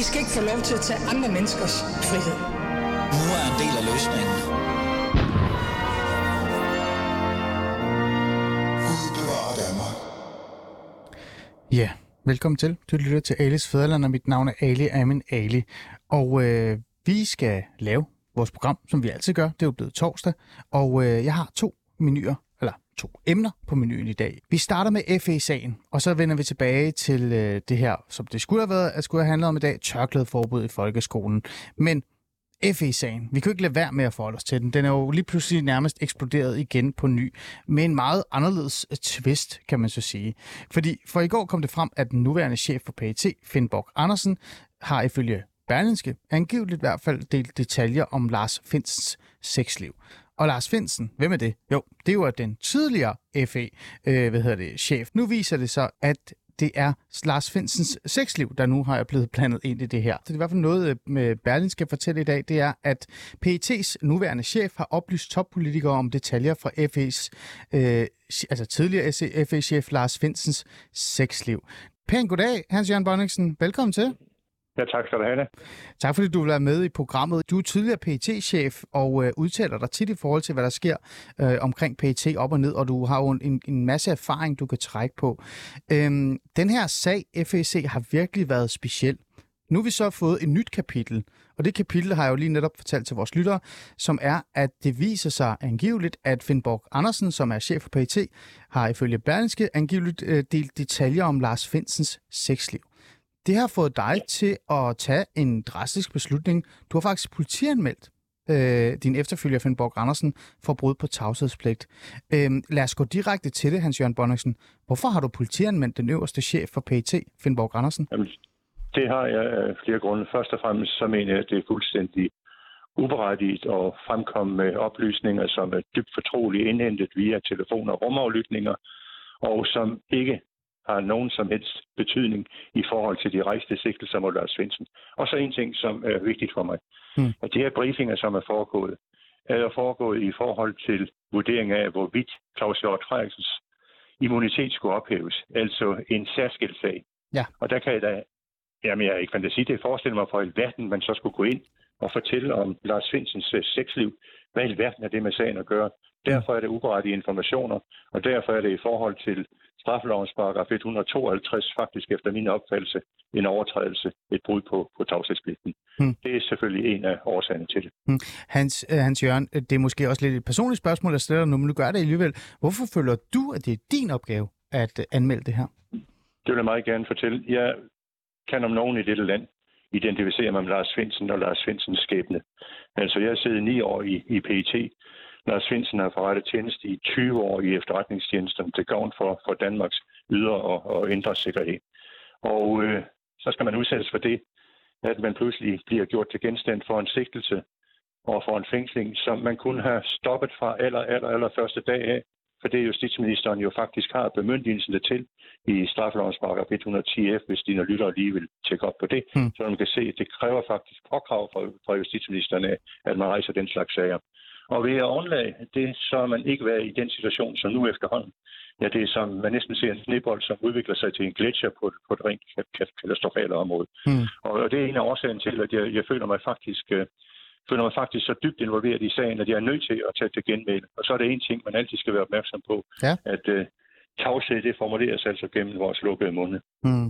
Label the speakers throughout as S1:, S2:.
S1: I skal ikke få lov til at tage andre menneskers frihed.
S2: Nu er en del af løsningen.
S3: Ja, velkommen til. Du lytter til Alis Fæderland, og mit navn er Ali Amin Ali. Og øh, vi skal lave vores program, som vi altid gør. Det er jo blevet torsdag, og øh, jeg har to menuer, to emner på menuen i dag. Vi starter med FE-sagen, og så vender vi tilbage til øh, det her, som det skulle have været, at skulle have handlet om i dag, tørklædeforbud i folkeskolen. Men FE-sagen. Vi kunne ikke lade være med at forholde os til den. Den er jo lige pludselig nærmest eksploderet igen på ny, med en meget anderledes øh, twist, kan man så sige. Fordi for i går kom det frem, at den nuværende chef for PET, Finn Borg Andersen, har ifølge Berlinske angiveligt i hvert fald delt detaljer om Lars Finsens sexliv. Og Lars Finsen, hvem er det? Jo, det var den tidligere FE, øh, hvad hedder det, chef. Nu viser det så, at det er Lars Finsens sexliv, der nu har blevet blandet ind i det her. Så det er i hvert fald noget, øh, med Berlin skal fortælle i dag, det er, at PET's nuværende chef har oplyst toppolitikere om detaljer fra FE's, øh, altså tidligere FE-chef Lars Finsens sexliv. Pæn goddag, Hans-Jørgen Bonniksen. Velkommen til.
S4: Ja, tak skal du have.
S3: Tak fordi du vil være med i programmet. Du er tidligere pt chef og øh, udtaler dig tit i forhold til, hvad der sker øh, omkring PT op og ned, og du har jo en, en masse erfaring, du kan trække på. Øhm, den her sag, FEC, har virkelig været speciel. Nu har vi så fået et nyt kapitel, og det kapitel har jeg jo lige netop fortalt til vores lyttere, som er, at det viser sig angiveligt, at Finnborg Andersen, som er chef for PT, har ifølge Berlingske angiveligt øh, delt detaljer om Lars Finsens sexliv. Det har fået dig til at tage en drastisk beslutning. Du har faktisk politianmeldt øh, din efterfølger, Finn Borg Andersen, for brud på tavshedspligt. Øh, lad os gå direkte til det, Hans-Jørgen Bonniksen. Hvorfor har du politianmeldt den øverste chef for PET, Finn Borg Andersen?
S4: Jamen, det har jeg af flere grunde. Først og fremmest så mener jeg, at det er fuldstændig uberettiget at fremkomme med oplysninger, som er dybt fortroligt indhentet via telefon- og rumaflytninger, og som ikke har nogen som helst betydning i forhold til de rejste sigtelser mod Lars Svendsen. Og så en ting, som er vigtigt for mig. Mm. At de her briefinger, som er foregået, er foregået i forhold til vurdering af, hvorvidt Claus Hjort Frederiksens immunitet skulle ophæves. Altså en særskilt sag.
S3: Ja.
S4: Og der kan jeg da, jamen jeg er ikke fantasi, det forestiller mig for verden, man så skulle gå ind og fortælle om Lars Svendsens øh, sexliv. Hvad i verden er det med sagen at gøre? Derfor er det uberettigede informationer, og derfor er det i forhold til straffelovens paragraf 152 faktisk efter min opfattelse en overtrædelse, et brud på, på tavshedspligten. Hmm. Det er selvfølgelig en af årsagerne til det.
S3: Hmm. Hans, uh, Hans Jørgen, øh, det er måske også lidt et personligt spørgsmål, jeg stiller nu, men du gør det alligevel. Hvorfor føler du, at det er din opgave at uh, anmelde det her?
S4: Det vil jeg meget gerne fortælle. Jeg kan om nogen i dette land identificere mig med Lars Finsen og Lars Finsens skæbne. Altså, jeg har siddet ni år i, i PET, Lars Finsen har forrettet tjeneste i 20 år i efterretningstjenesten til gavn for, for Danmarks ydre og, og indre sikkerhed. Og øh, så skal man udsættes for det, at man pludselig bliver gjort til genstand for en sigtelse og for en fængsling, som man kunne have stoppet fra aller, aller, aller første dag af, for det justitsministeren jo faktisk har bemyndigelsen til i straffelovens paragraf 110f, hvis dine lyttere lige vil tjekke op på det, mm. så man kan se, at det kræver faktisk påkrav fra, fra justitsministeren af, at man rejser den slags sager. Og ved at undlade det, så er man ikke været i den situation, som nu efterhånden. Ja, det er som man næsten ser en snebold, som udvikler sig til en gletscher på, på et rent katastrofale område. Mm. Og det er en af årsagen til, at jeg, jeg føler mig faktisk uh, føler mig faktisk så dybt involveret i sagen, at jeg er nødt til at tage det genmæle. Og så er det en ting, man altid skal være opmærksom på, ja. at uh, tavshed, det formuleres altså gennem vores lukkede munde. Mm.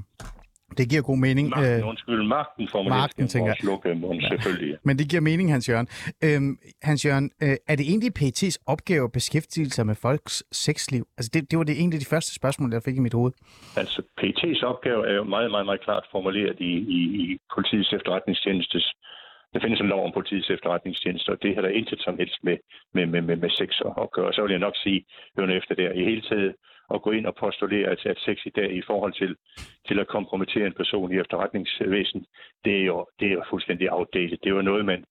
S3: Det giver god mening.
S4: Magten, øh, undskyld, magten formuleres magten, gennem vores lukkede munde, ja. selvfølgelig.
S3: Men det giver mening, Hans Jørgen. Øhm, Hans Jørgen, øh, er det egentlig PET's opgave at beskæftige sig med folks sexliv? Altså, det, det var det egentlig de første spørgsmål, jeg fik i mit hoved.
S4: Altså, PET's opgave er jo meget, meget, meget klart formuleret i, i, i politiets efterretningstjenestes der findes en lov om politiets efterretningstjeneste, og det har der intet som helst med, med, med, med, med sex at gøre. Så vil jeg nok sige, hørende efter der, i hele taget at gå ind og postulere, at, at sex i dag i forhold til, til at kompromittere en person i efterretningsvæsen, det er jo, det er jo fuldstændig outdated. Det var noget, man,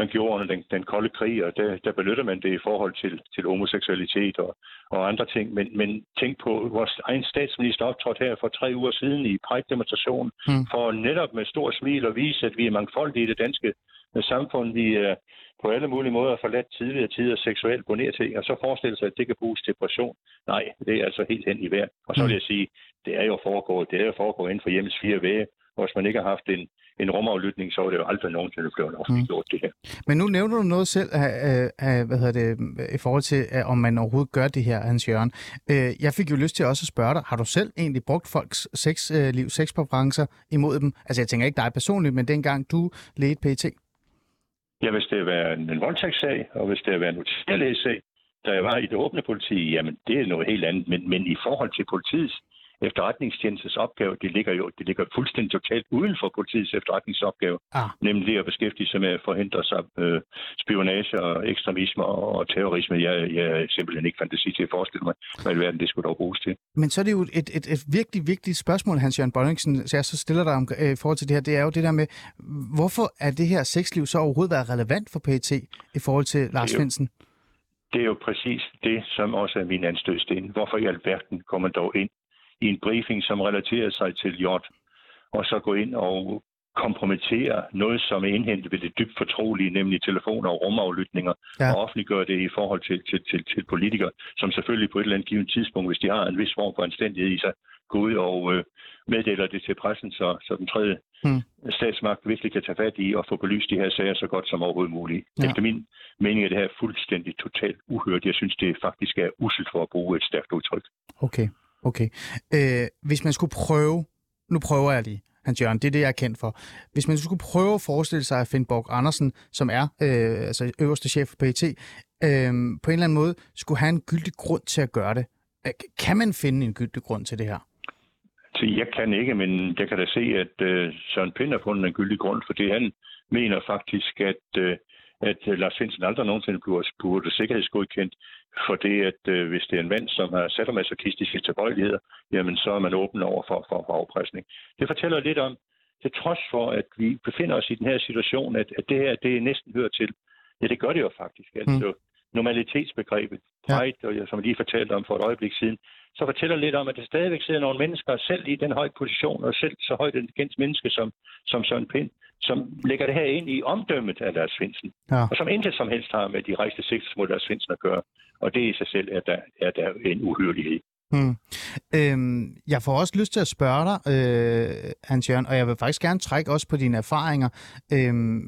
S4: man gjorde under den, den kolde krig, og der, der benytter man det i forhold til, til homoseksualitet og, og andre ting. Men, men tænk på, vores egen statsminister optrådte her for tre uger siden i Pride-demonstrationen, mm. for netop med stor smil at vise, at vi er mangfoldige i det danske samfund. Vi er på alle mulige måder forladt tidligere tider seksuelt gå ned til, og så forestille sig, at det kan bruges til depression. Nej, det er altså helt hen i vejr. Og så vil jeg sige, det er jo foregået, det er jo foregået inden for hjemmets fire vægge, Og hvis man ikke har haft en, en rumaflytning, så var det jo aldrig nogensinde blevet offentliggjort mm. det her.
S3: Men nu nævner du noget selv af, af, hvad hedder det, i forhold til, om man overhovedet gør det her, Hans Jørgen. Øh, jeg fik jo lyst til også at spørge dig, har du selv egentlig brugt folks sexliv, øh, sexpræferencer imod dem? Altså jeg tænker ikke dig personligt, men dengang du ledte PET?
S4: Ja, hvis det var en, en voldtægtssag, og hvis det var en utillægssag, der jeg var i det åbne politi, jamen det er noget helt andet. Men, men i forhold til politiets efterretningstjenestes opgave, det ligger jo det ligger fuldstændig totalt uden for politiets efterretningsopgave, ah. nemlig at beskæftige sig med at forhindre sig øh, spionage og ekstremisme og terrorisme. Jeg, jeg er simpelthen ikke fantasi til at forestille mig, hvad i verden det skulle dog bruges til.
S3: Men så er det jo et, et, et virkelig vigtigt spørgsmål, Hans-Jørgen Bonningsen, så jeg så stiller dig om øh, forhold til det her, det er jo det der med, hvorfor er det her sexliv så overhovedet været relevant for PET i forhold til Lars Finsen?
S4: Det er jo præcis det, som også er min anstødsten. Hvorfor i alverden kommer man dog ind i en briefing, som relaterer sig til J, og så gå ind og kompromittere noget, som er indhentet ved det dybt fortrolige, nemlig telefoner og rumaflytninger, ja. og offentliggøre det i forhold til, til, til, til politikere, som selvfølgelig på et eller andet givet tidspunkt, hvis de har en vis form for anstændighed i sig, gå ud og øh, meddeler det til pressen, så, så den tredje hmm. statsmagt virkelig kan tage fat i og få belyst de her sager så godt som overhovedet muligt. Ja. Efter min mening er det her fuldstændig totalt uhørt. Jeg synes, det faktisk er uselt for at bruge et stærkt udtryk.
S3: Okay. Okay. Øh, hvis man skulle prøve, nu prøver jeg lige, Hans Jørgen, det er det, jeg er kendt for. Hvis man skulle prøve at forestille sig, at Finn Borg Andersen, som er øh, altså øverste chef for PET, øh, på en eller anden måde skulle have en gyldig grund til at gøre det. Øh, kan man finde en gyldig grund til det her?
S4: Så jeg kan ikke, men jeg kan da se, at øh, Søren Pind har fundet en gyldig grund, for det han mener faktisk, at øh, at uh, Lars Finsen aldrig nogensinde bliver spurgt sikkerhedsgodkendt, for det, at uh, hvis det er en mand, som har sadomasochistiske tilbøjeligheder, jamen så er man åben over for, for, for afpresning. Det fortæller lidt om, til trods for, at vi befinder os i den her situation, at, at det her, det næsten hører til. Ja, det gør det jo faktisk. Mm. Altså, normalitetsbegrebet, pride, ja. som jeg lige fortalte om for et øjeblik siden, så fortæller lidt om, at der stadigvæk sidder nogle mennesker selv i den høje position, og selv så højt intelligent menneske som, som Søren Pind, som lægger det her ind i omdømmet af deres Svendsen, ja. og som intet som helst har med de rejste sigtelser mod deres Svendsen at gøre. Og det i sig selv er der, er der en uhyrlighed. Hmm.
S3: Øhm, jeg får også lyst til at spørge dig, øh, Hans Jørgen, og jeg vil faktisk gerne trække også på dine erfaringer. Øhm,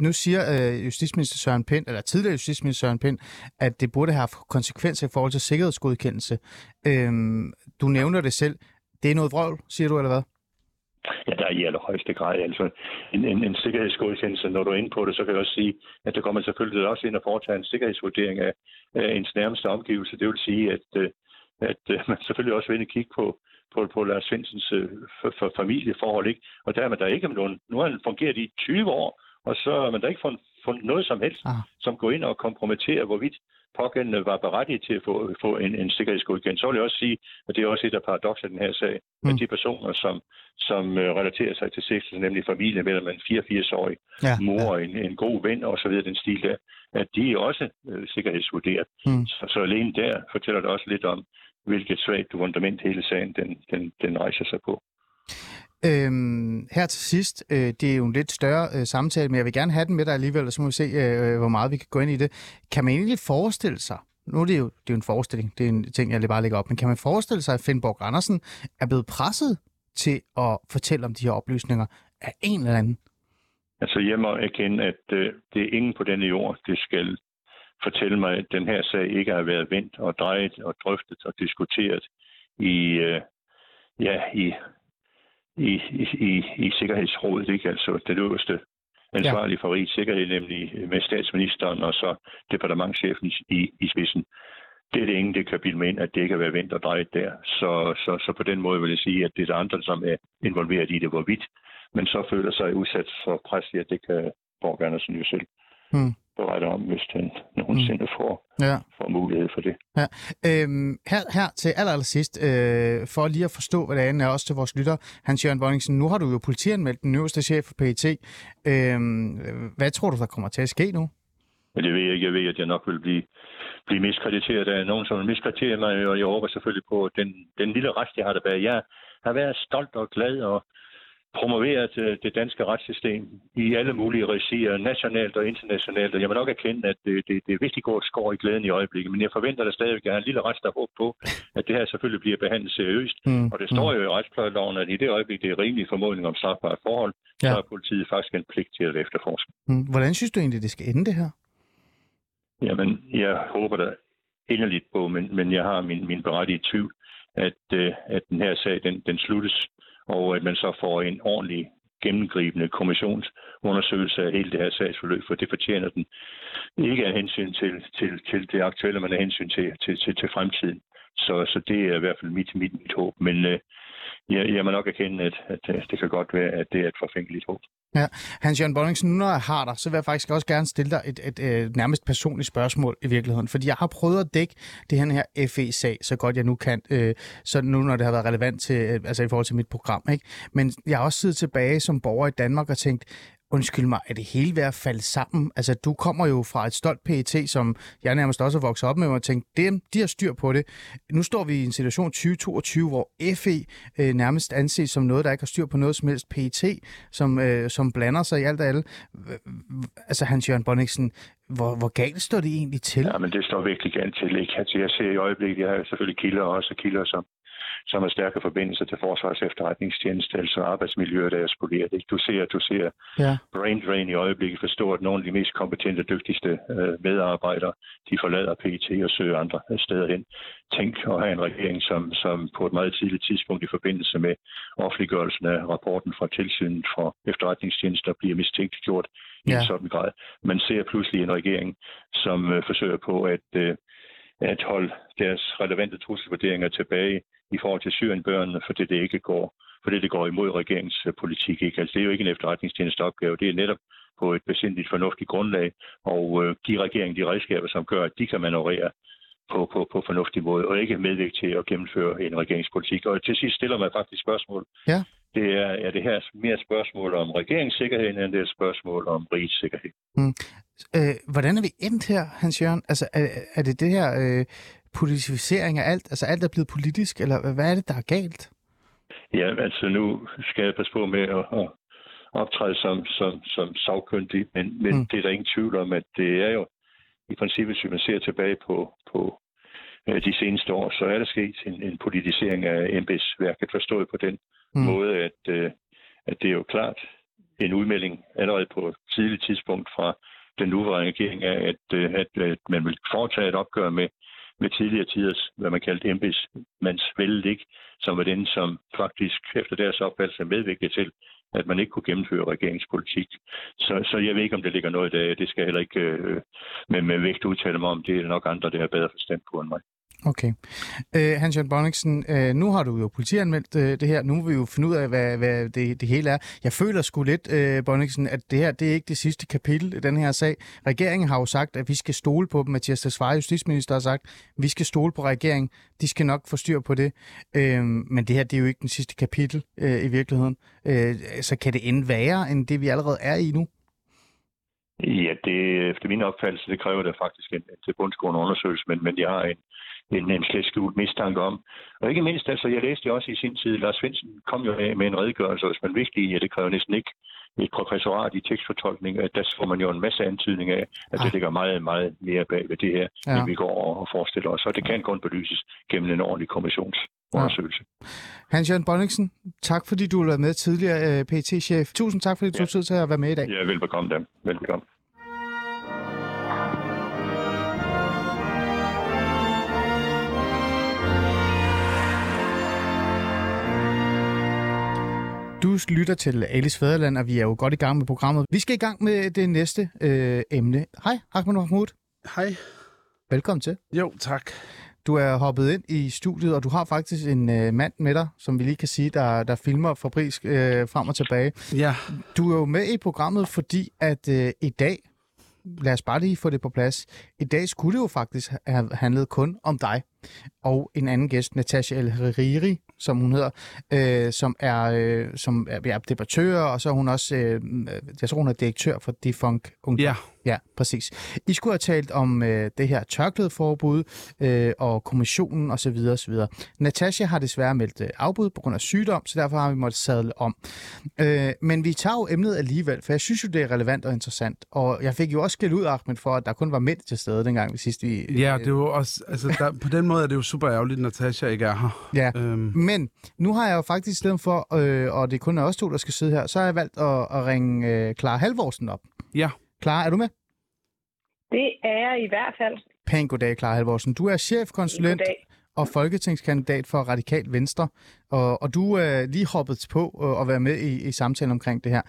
S3: nu siger øh, justitsminister Søren Pind, eller tidligere justitsminister Søren Pind, at det burde have konsekvenser i forhold til sikkerhedsgodkendelse. Øhm, du nævner det selv. Det er noget vrøvl, siger du, eller hvad?
S4: Ja, der er i allerhøjeste grad. Altså en, en, en sikkerhedsgodkendelse, når du er inde på det, så kan jeg også sige, at der kommer selvfølgelig også ind og foretager en sikkerhedsvurdering af, af ens nærmeste omgivelse. Det vil sige, at, øh, at øh, man selvfølgelig også vil ind og kigge på, på, på Lars Svendsens for, øh, for familieforhold. Ikke? Og der er man der ikke nogen. Nu har han fungeret i 20 år, og så er man der ikke fundet, fundet noget som helst, ah. som går ind og kompromitterer, hvorvidt pågældende var berettiget til at få, få en, en sikkerhedsgodkendelse. Så vil jeg også sige, at det er også et af paradokser i den her sag, mm. at de personer, som, som uh, relaterer sig til sex, nemlig familie mellem en 84-årig ja, mor og en, en god ven og så videre, den stil der, at de er også uh, sikkerhedsvurderet. Mm. Så, så alene der fortæller det også lidt om, hvilket svagt fundament hele sagen den, den, den rejser sig på.
S3: Øhm, her til sidst, øh, det er jo en lidt større øh, samtale, men jeg vil gerne have den med dig alligevel, og så må vi se, øh, øh, hvor meget vi kan gå ind i det. Kan man egentlig forestille sig, nu er det jo, det er jo en forestilling, det er en ting, jeg lige bare lægger op, men kan man forestille sig, at Finnborg Andersen er blevet presset til at fortælle om de her oplysninger af en eller anden?
S4: Altså jeg må erkende, at øh, det er ingen på denne jord, det skal fortælle mig, at den her sag ikke har været vendt og drejet og drøftet og diskuteret i, øh, ja, i i, i, i Sikkerhedsrådet, ikke? altså det øverste ansvarlige ja. for rigets sikkerhed, nemlig med statsministeren og så departementchefen i, i spidsen. Det er det ingen, det kan bilde mig ind, at det ikke har været vendt og drejet der. Så, så, så på den måde vil jeg sige, at det er der andre, som er involveret i det, hvorvidt, men så føler sig udsat for pres, at det kan Borg Andersen jo selv. Hmm berette om, hvis den nogensinde mm. får, ja. får mulighed for det.
S3: Ja. Øhm, her, her til aller, aller sidst, øh, for lige at forstå, hvad det er, også til vores lytter, Hans-Jørgen Bonningsen, nu har du jo politianmeldt den øverste chef for PET. Øhm, hvad tror du, der kommer til at ske nu?
S4: Men det ved jeg ikke. Jeg ved, at jeg nok vil blive, blive miskrediteret af nogen, som vil miskreditere mig, og jeg håber selvfølgelig på den, den lille rest, jeg har der bag. Jeg har været stolt og glad og promoveret det danske retssystem i alle mulige regier, nationalt og internationalt. Og jeg må nok erkende, at det, det, det er vigtigt at skår i glæden i øjeblikket, men jeg forventer da stadigvæk, at jeg har en lille retsdag håb på, at det her selvfølgelig bliver behandlet seriøst. Mm. Og det står jo i retsplejeloven, at i det øjeblik, det er rimelig formodning om strafbare forhold, ja. så har politiet faktisk en pligt til at efterforske.
S3: Mm. Hvordan synes du egentlig, det skal ende det her?
S4: Jamen, jeg håber da inderligt på, men, men jeg har min, min berettigede tvivl, at, øh, at den her sag, den, den sluttes og at man så får en ordentlig gennemgribende kommissionsundersøgelse af hele det her sagsforløb, for det fortjener den ikke af hensyn til, til, til det aktuelle, men af hensyn til, til, til, til fremtiden. Så, så det er i hvert fald mit, mit, mit håb. Men øh, jeg, jeg må nok erkende, at, at, det kan godt være, at det er et forfængeligt håb.
S3: Ja, Hans-Jørgen Bonningsen, nu når jeg har dig, så vil jeg faktisk også gerne stille dig et, et, et, et nærmest personligt spørgsmål i virkeligheden. Fordi jeg har prøvet at dække det her, her FE-sag, så godt jeg nu kan, øh, så nu når det har været relevant til, øh, altså i forhold til mit program. Ikke? Men jeg har også siddet tilbage som borger i Danmark og tænkt, Undskyld mig, er det hele ved at falde sammen? Altså, du kommer jo fra et stolt PET, som jeg nærmest også har vokset op med, og tænkte, dem, de har styr på det. Nu står vi i en situation 2022, hvor FE øh, nærmest anses som noget, der ikke har styr på noget som helst PET, som, øh, som blander sig i alt og alle. Altså, Hans-Jørgen Bonniksen, hvor, hvor galt står det egentlig til?
S4: Ja, men det står virkelig galt til. Ikke? Altså, jeg ser i øjeblikket, jeg har selvfølgelig kilder også, kilder som som har stærke forbindelser til Forsvars efterretningstjeneste, altså arbejdsmiljøet er spoleret. Ikke? Du ser, du ser ja. brain drain i øjeblikket forstå, at nogle af de mest kompetente og dygtigste øh, medarbejdere, de forlader PT og søger andre steder hen. Tænk at have en regering, som, som på et meget tidligt tidspunkt i forbindelse med offentliggørelsen af rapporten fra tilsynet for efterretningstjenester bliver mistænkt i ja. en sådan grad. Man ser pludselig en regering, som øh, forsøger på at øh, at holde deres relevante trusselsvurderinger tilbage i forhold til Syrienbørnene, fordi det ikke går, fordi det går imod regeringspolitik. Ikke? Altså, det er jo ikke en efterretningstjeneste opgave. Det er netop på et besindigt fornuftigt grundlag og øh, give regeringen de redskaber, som gør, at de kan manøvrere på, på, på fornuftig måde, og ikke medvirke til at gennemføre en regeringspolitik. Og til sidst stiller man faktisk spørgsmål. Ja. Det er, er det her mere et spørgsmål om regeringssikkerhed, end det er et spørgsmål om rigets sikkerhed. Mm.
S3: Øh, hvordan er vi endt her, Hans Jørgen? Altså, er, er det det her øh, politisering af alt? Altså, alt er blevet politisk, eller hvad er det, der er galt?
S4: Ja, altså nu skal jeg passe på med at, at optræde som, som, som sagkyndig, men, men mm. det er der ingen tvivl om, at det er jo i princippet, hvis man ser tilbage på, på øh, de seneste år, så er der sket en, en politisering af embedsværket, forstået på den mm. måde, at, øh, at det er jo klart en udmelding allerede på et tidligt tidspunkt fra den nuværende regering er, at, øh, at, at man vil foretage et opgør med, med tidligere tiders, hvad man kaldte embedsmandsvælde, ikke? som var den, som faktisk efter deres opfattelse medvirkede til, at man ikke kunne gennemføre regeringspolitik. Så, så jeg ved ikke, om det ligger noget i dag. Det skal jeg heller ikke øh, med, med vægt udtale mig om. Det er nok andre, der har bedre forstand på end mig.
S3: Okay. Øh, Hans-Jørgen Bonniksen, øh, nu har du jo politianmeldt øh, det her. Nu vil vi jo finde ud af, hvad, hvad det, det hele er. Jeg føler sgu lidt, øh, Bonniksen, at det her det er ikke det sidste kapitel i den her sag. Regeringen har jo sagt, at vi skal stole på dem. Mathias Tesfaye, justitsminister, har sagt, at vi skal stole på regeringen. De skal nok få styr på det. Øh, men det her det er jo ikke den sidste kapitel øh, i virkeligheden. Øh, så kan det ende værre, end det vi allerede er i nu?
S4: Ja, det, efter min opfattelse, det kræver det faktisk en, en tilbundsgående undersøgelse, men, men jeg har en, en, en slet skjult mistanke om. Og ikke mindst, altså, jeg læste jo også i sin tid, Lars Svendsen kom jo med, med en redegørelse, hvis man vigtigt, at det kræver næsten ikke et professorat i tekstfortolkning, at der får man jo en masse antydning af, at det ah. ligger meget, meget mere bag ved det her, ja. end vi går og forestiller os. Og det kan kun belyses gennem en ordentlig kommissionsundersøgelse. Ja.
S3: Hans-Jørgen Bonniksen, tak fordi du har været med tidligere, øh, PT-chef. Tusind tak, fordi du ja. tog tid til at være med i dag.
S4: Ja, velbekomme dem. Velbekomme.
S3: Du lytter til Alice Fæderland, og vi er jo godt i gang med programmet. Vi skal i gang med det næste øh, emne. Hej, Ahmed Mahmoud.
S5: Hej.
S3: Velkommen til.
S5: Jo, tak.
S3: Du er hoppet ind i studiet, og du har faktisk en øh, mand med dig, som vi lige kan sige, der, der filmer fabrisk øh, frem og tilbage.
S5: Ja.
S3: Du er jo med i programmet, fordi at øh, i dag, lad os bare lige få det på plads, i dag skulle det jo faktisk have handlet kun om dig og en anden gæst, Natasha El Hariri, som hun hedder, øh, som er øh, som er, ja, debattør, og så er hun også, øh, jeg tror hun er direktør for Defunk Ungdom.
S5: Ja.
S3: Ja, præcis. I skulle have talt om øh, det her tørklædeforbud øh, og kommissionen osv. osv. Natasha har desværre meldt øh, afbud på grund af sygdom, så derfor har vi måttet sadle om. Øh, men vi tager jo emnet alligevel, for jeg synes jo, det er relevant og interessant. Og jeg fik jo også skæld ud, Ahmed, for at der kun var mænd til stede dengang vi sidst vi...
S5: Ja, det jo også, altså, der, på den måde er det jo super ærgerligt, at Natasha ikke er her.
S3: Ja,
S5: Øhm,
S3: men nu har jeg jo faktisk stedet for, øh, og det kun er os to, der skal sidde her, så har jeg valgt at, at ringe øh, Clara Halvorsen op.
S5: ja,
S3: Clara, er du med?
S6: Det er jeg i hvert fald.
S3: Pæn goddag, Clara Halvorsen. Du er chefkonsulent
S6: Goddag.
S3: og folketingskandidat for Radikal Venstre, og, og du er lige hoppet på øh, at være med i, i samtalen omkring det her.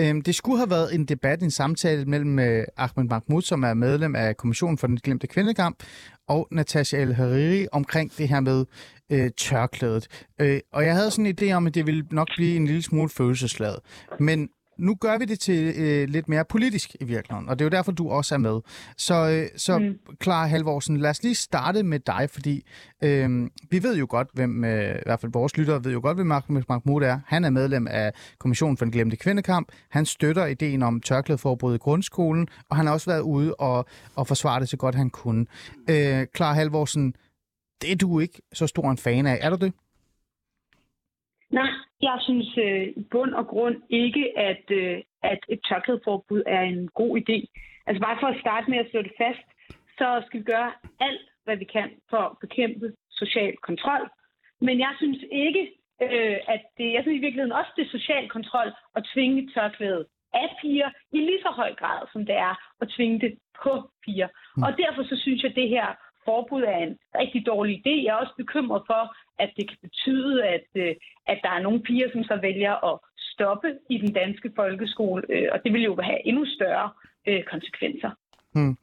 S3: Øhm, det skulle have været en debat, en samtale mellem øh, Ahmed Mahmoud, som er medlem af Kommissionen for den glemte kvindekamp, og Natasha El Hariri omkring det her med øh, tørklædet. Øh, og jeg havde sådan en idé om, at det ville nok blive en lille smule følelsesladet. Men nu gør vi det til øh, lidt mere politisk i virkeligheden, og det er jo derfor, du også er med. Så, øh, så mm. Clara Halvorsen, lad os lige starte med dig, fordi øh, vi ved jo godt, hvem, øh, i hvert fald vores lyttere ved jo godt, hvem Ahmed Mahmoud er. Han er medlem af Kommissionen for den glemte kvindekamp. Han støtter ideen om tørklædeforbud i grundskolen, og han har også været ude og, og forsvare det så godt han kunne. Øh, Clara Halvorsen, det er du ikke så stor en fan af. Er du det?
S6: Jeg synes øh, i bund og grund ikke, at, øh, at et tørklædeforbud er en god idé. Altså bare for at starte med at slå det fast, så skal vi gøre alt, hvad vi kan for at bekæmpe social kontrol. Men jeg synes ikke, øh, at det, jeg synes i virkeligheden også, det er social kontrol at tvinge tørklædet af piger i lige så høj grad, som det er at tvinge det på piger. Mm. Og derfor så synes jeg, at det her forbud er en rigtig dårlig idé. Jeg er også bekymret for, at det kan betyde, at, øh, at der er nogle piger, som så vælger at stoppe i den danske folkeskole, øh, og det vil jo have endnu større øh, konsekvenser.
S3: Hmm.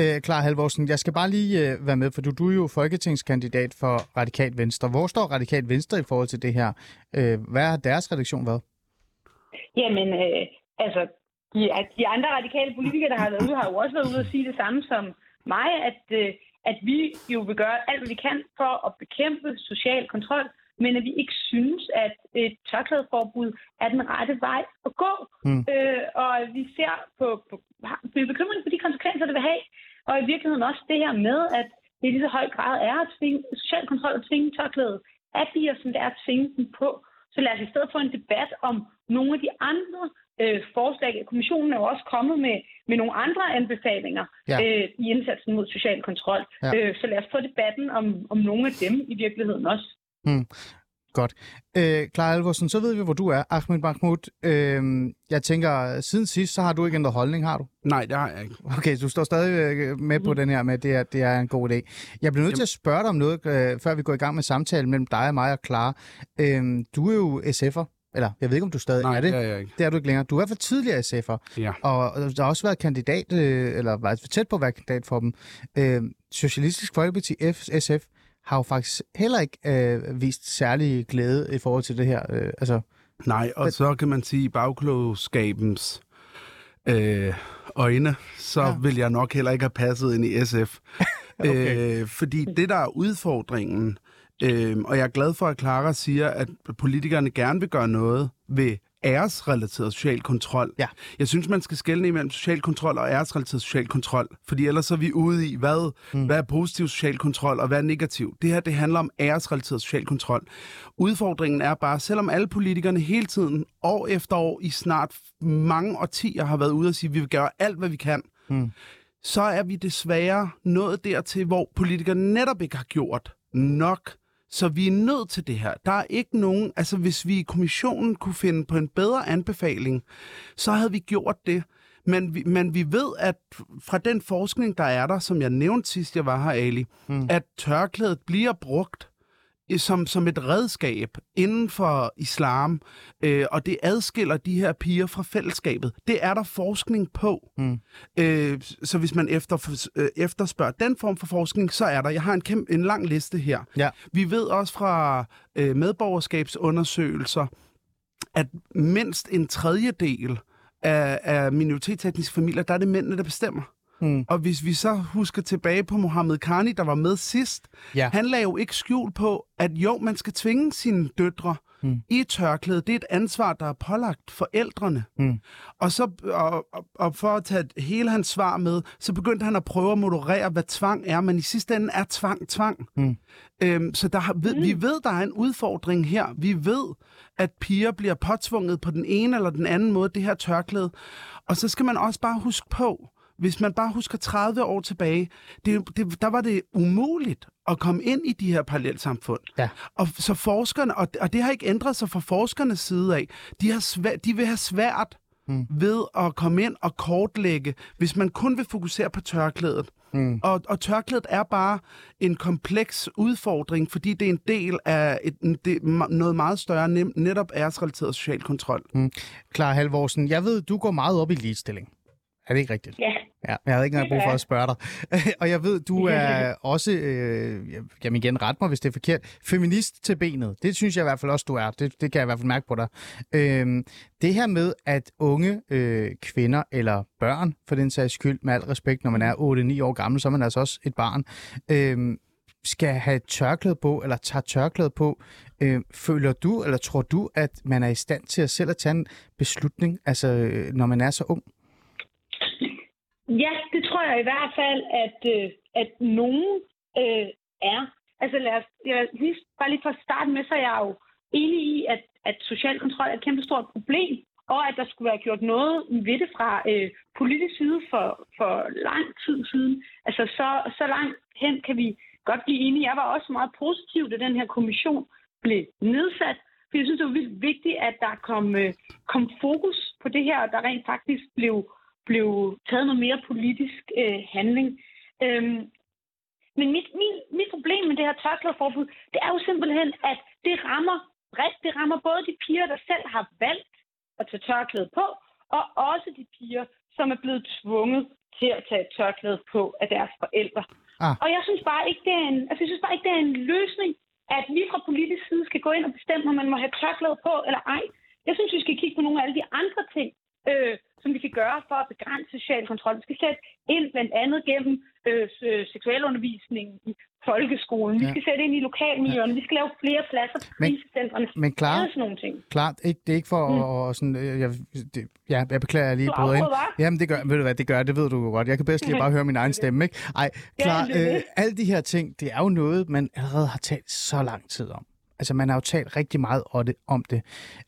S3: Øh, Clara Halvorsen, jeg skal bare lige øh, være med, for du, du er jo folketingskandidat for Radikal Venstre. Hvor står Radikal Venstre i forhold til det her? Øh, hvad har deres redaktion været?
S6: Jamen, øh, altså, de, de andre radikale politikere, der har været ude, har jo også været ude og sige det samme som mig, at, øh, at vi jo vil gøre alt, hvad vi kan for at bekæmpe social kontrol, men at vi ikke synes, at et tørklædeforbud er den rette vej at gå. Mm. Øh, og vi ser på, på, vi er bekymrede for de konsekvenser, det vil have, og i virkeligheden også det her med, at det i lige så høj grad er at tvinge social kontrol og tvinge tørklædet af piger, som det er at tvinge dem på. Så lad os i stedet få en debat om nogle af de andre øh, forslag. Kommissionen er jo også kommet med, med nogle andre anbefalinger
S3: Ja.
S6: øh, i indsatsen mod social kontrol.
S3: Ja.
S6: Øh, så lad os få debatten om, om nogle af dem i virkeligheden også.
S3: Hmm. Godt. Øh, Clara Alvorsen, så ved vi, hvor du er. Ahmed Mahmoud, øh, jeg tænker, siden sidst, så har du ikke ændret holdning, har du?
S5: nej, det har jeg ikke.
S3: Okay, du står stadig øh, med på den her med, at det er, det er en god idé. Jeg bliver nødt til at spørge dig om noget, øh, før vi går i gang med samtalen mellem dig og mig og Clara. Øh, du er jo SF'er, eller jeg ved ikke, om du stadig
S5: Nej,
S3: er det.
S5: det er ikke.
S3: Det er du ikke længere. Du er i hvert fald tidligere SF'er,
S5: Ja.
S3: og der har også været kandidat, øh, eller været tæt på at være kandidat for dem. Øh, Socialistisk Folkeparti, F, SF, har jo faktisk heller ikke øh, vist særlig glæde i forhold til det her. Øh, altså,
S5: Nej, og så kan man sige, bagklogskabens øh, øjne, så
S3: ja.
S5: vil jeg nok heller ikke have passet ind i SF.
S3: Okay.
S5: øh, fordi det, der er udfordringen, øh, og jeg er glad for, at Clara siger, at politikerne gerne vil gøre noget ved æresrelateret social kontrol.
S3: Ja.
S5: Jeg synes, man skal skelne imellem social kontrol og æresrelateret social kontrol, fordi ellers er vi ude i, hvad, mm. hvad er positiv social kontrol og hvad er negativ. Det her, det handler om æresrelateret social kontrol. Udfordringen er bare, selvom alle politikerne hele tiden, år efter år, i snart mange årtier har været ude og sige, at vi vil gøre alt, hvad vi kan,
S3: Mm.
S5: så er vi desværre nået dertil, hvor politikerne netop ikke har gjort nok. Så vi er nødt til det her. Der er ikke nogen... Altså, hvis vi i kommissionen kunne finde på en bedre anbefaling, så havde vi gjort det. Men vi, men vi ved, at fra den forskning, der er der, som jeg nævnte sidst, jeg var her, Ali, mm. at tørklædet bliver brugt som, som et redskab inden for islam, øh, og det adskiller de her piger fra fællesskabet. Det er der forskning på.
S3: Mm.
S5: Øh, så hvis man efter, øh, efterspørger den form for forskning, så er der. Jeg har en, kæmpe, en lang liste her.
S3: Ja.
S5: Vi ved også fra øh, medborgerskabsundersøgelser, at mindst en tredjedel af, af minoritetsetniske familier, der er det mændene, der bestemmer. Mm. Og hvis vi så husker tilbage på Mohammed Karni, der var med sidst,
S3: Ja.
S5: han lagde jo ikke skjul på, at jo, man skal tvinge sine døtre mm. i tørklæde. Det er et ansvar, der er pålagt forældrene.
S3: Mm.
S5: Og, så, og, og, og for at tage hele hans svar med, så begyndte han at prøve at moderere, hvad tvang er, men i sidste ende er tvang tvang.
S3: Mm.
S5: Øhm, så der ved, vi ved, der er en udfordring her. Vi ved, at piger bliver påtvunget på den ene eller den anden måde, det her tørklæde. Og så skal man også bare huske på, hvis man bare husker 30 år tilbage, det, det, der var det umuligt at komme ind i de her parallelsamfund.
S3: Ja.
S5: Og så forskerne, og, og det har ikke ændret sig fra forskernes side af, de, har svær, de vil have svært mm. ved at komme ind og kortlægge, hvis man kun vil fokusere på tørklædet. Mm. Og, og tørklædet er bare en kompleks udfordring, fordi det er en del af et, en, det, noget meget større, nem, netop æresrelateret social kontrol.
S3: Mm. Clara Halvorsen, jeg ved, du går meget op i ligestilling. Er det ikke rigtigt?
S6: Ja.
S3: Ja, jeg havde ikke engang brug for at spørge dig. og jeg ved, du er også, øh, jamen igen, ret mig, hvis det er forkert, feminist til benet. Det synes jeg i hvert fald også, du er. Det, det kan jeg i hvert fald mærke på dig. Øhm, det her med, at unge øh, kvinder, eller børn for den sags skyld, med al respekt, når man er 8-9 år gammel, så er man altså også et barn, øh, skal have tørklæde på, eller tager tørklæde på. Øh, føler du, eller tror du, at man er i stand til at selv at tage en beslutning, altså øh, når man er så ung?
S6: Ja, det tror jeg i hvert fald, at, øh, at nogen øh, er. Altså lad os, jeg, lige, bare lige for at starte med, så er jeg jo enig i, at, at social kontrol er et kæmpe stort problem, og at der skulle være gjort noget ved det fra øh, politisk side for, for lang tid siden. Altså så, så langt hen kan vi godt blive enige. Jeg var også meget positiv, da den her kommission blev nedsat, for jeg synes, det var vildt vigtigt, at der kom, øh, kom fokus på det her, og der rent faktisk blev blev taget noget mere politisk øh, handling. Øhm, men mit, min, mit problem med det her tørklædeforbud, det er jo simpelthen, at det rammer bredt. Det rammer både de piger, der selv har valgt at tage tørklæde på, og også de piger, som er blevet tvunget til at tage tørklæde på af deres forældre.
S3: Ah.
S6: Og jeg synes bare ikke, det er en, altså, jeg synes bare ikke, det er en løsning, at vi fra politisk side skal gå ind og bestemme, om man må have tørklæde på eller ej. Jeg synes, vi skal kigge på nogle af alle de andre ting, øh, som vi kan gøre for at begrænse social kontrol. Vi skal sætte ind blandt andet gennem øh, seksualundervisning i folkeskolen. Ja. Vi skal sætte ind i lokalmiljøerne. Ja. Vi skal lave flere pladser på
S3: Men-
S6: krisecentrene.
S3: Men klar,
S6: sådan nogle ting.
S3: klart, ikke, det er ikke for mm. at sådan, øh, jeg, det, ja, jeg beklager, jeg lige bryder ind. Jamen det gør, ved du hvad, det gør, det ved du jo godt. Jeg kan bedst lige bare høre min egen stemme, ikke? Ej, klar,
S6: det.
S3: øh, alle de her ting, det er jo noget, man allerede har talt så lang tid om. Altså, man har jo talt rigtig meget om det. Om det.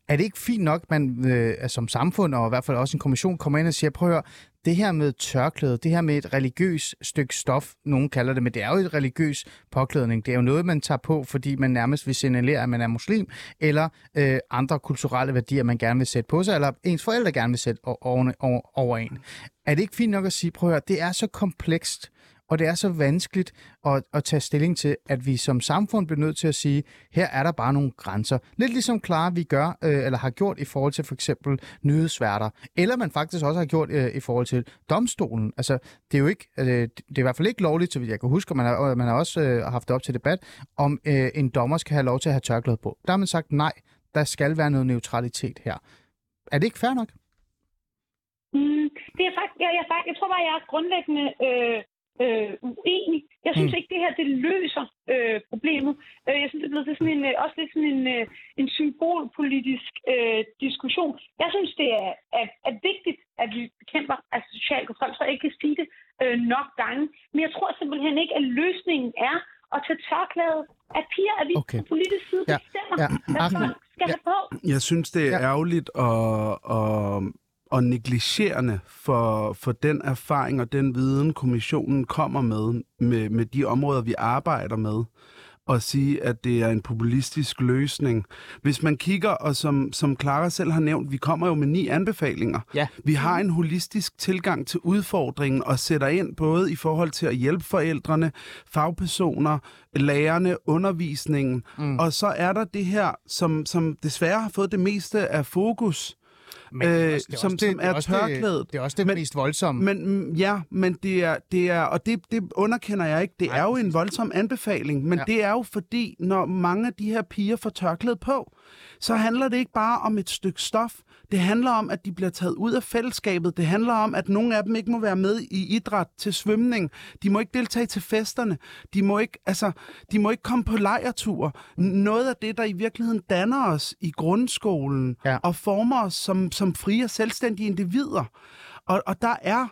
S3: Er det ikke fint nok, man øh, altså, som samfund, og i hvert fald også en kommission, kommer ind og siger, prøv at høre, det her med tørklæde, det her med et religiøst stykke stof, nogen kalder det, men det er jo et religiøs påklædning. Det er jo noget, man tager på, fordi man nærmest vil signalere, at man er muslim, eller øh, andre kulturelle værdier, man gerne vil sætte på sig, eller ens forældre gerne vil sætte over, over, over en. Er det ikke fint nok at sige, prøv at høre, det er så komplekst, og det er så vanskeligt at, at tage stilling til, at vi som samfund bliver nødt til at sige, her er der bare nogle grænser. Lidt ligesom klare vi gør, øh, eller har gjort i forhold til for eksempel nyhedsværter, eller man faktisk også har gjort øh, i forhold til domstolen. Altså, det er jo ikke, øh, det er i hvert fald ikke lovligt, så vidt jeg kan huske, og man har, man har også øh, haft det op til debat, om øh, en dommer skal have lov til at have tørklæde på. Der har man sagt, nej, der skal være noget neutralitet her. Er det ikke fair nok?
S6: Mm, det er faktisk, jeg, jeg, faktisk, jeg tror bare, jeg er grundlæggende øh, øh, uenig. Jeg synes
S3: Mm.
S6: ikke, det her det løser øh, problemet. Øh, jeg synes, det er blevet sådan en, øh, også lidt sådan en, øh, en symbolpolitisk øh, diskussion. Jeg synes, det er, er, er vigtigt, at vi bekæmper altså, social kontrol, så jeg ikke kan sige det øh, nok gange. Men jeg tror simpelthen ikke, at løsningen er at tage tørklæde af piger, at vi
S3: Okay.
S6: på politisk side
S3: Ja,
S6: bestemmer,
S3: ja.
S6: hvad folk skal
S3: ja.
S6: have på.
S5: Jeg synes, det er
S3: Ja.
S5: ærgerligt og, og, og negligerende for, for den erfaring og den viden, kommissionen kommer med, med, med de områder, vi arbejder med, og sige, at det er en populistisk løsning. Hvis man kigger, og som, som Clara selv har nævnt, vi kommer jo med ni anbefalinger.
S3: Ja.
S5: Vi har en holistisk tilgang til udfordringen og sætter ind både i forhold til at hjælpe forældrene, fagpersoner, lærerne, undervisningen. Mm. Og så er der det her, som, som desværre har fået det meste af fokus,
S3: Men det er
S5: øh,
S3: også- det er
S5: som,
S3: også det-
S5: som
S3: det er det-
S5: tørklædet.
S3: Det er også det
S5: Men-
S3: mest voldsomme.
S5: Men mm, ja, men det er, det er og det, det underkender jeg ikke. Det
S3: Nej,
S5: er jo en voldsom anbefaling, men
S3: Ja.
S5: det er jo fordi, når mange af de her piger får tørklæde på, så handler det ikke bare om et stykke stof. Det handler om, at de bliver taget ud af fællesskabet. Det handler om, at nogle af dem ikke må være med i idræt til svømning. De må ikke deltage til festerne. De må ikke, altså, de må ikke komme på lejretur. Noget af det, der i virkeligheden danner os i grundskolen
S3: Ja.
S5: og former os som, som frie og selvstændige individer. Og, og der er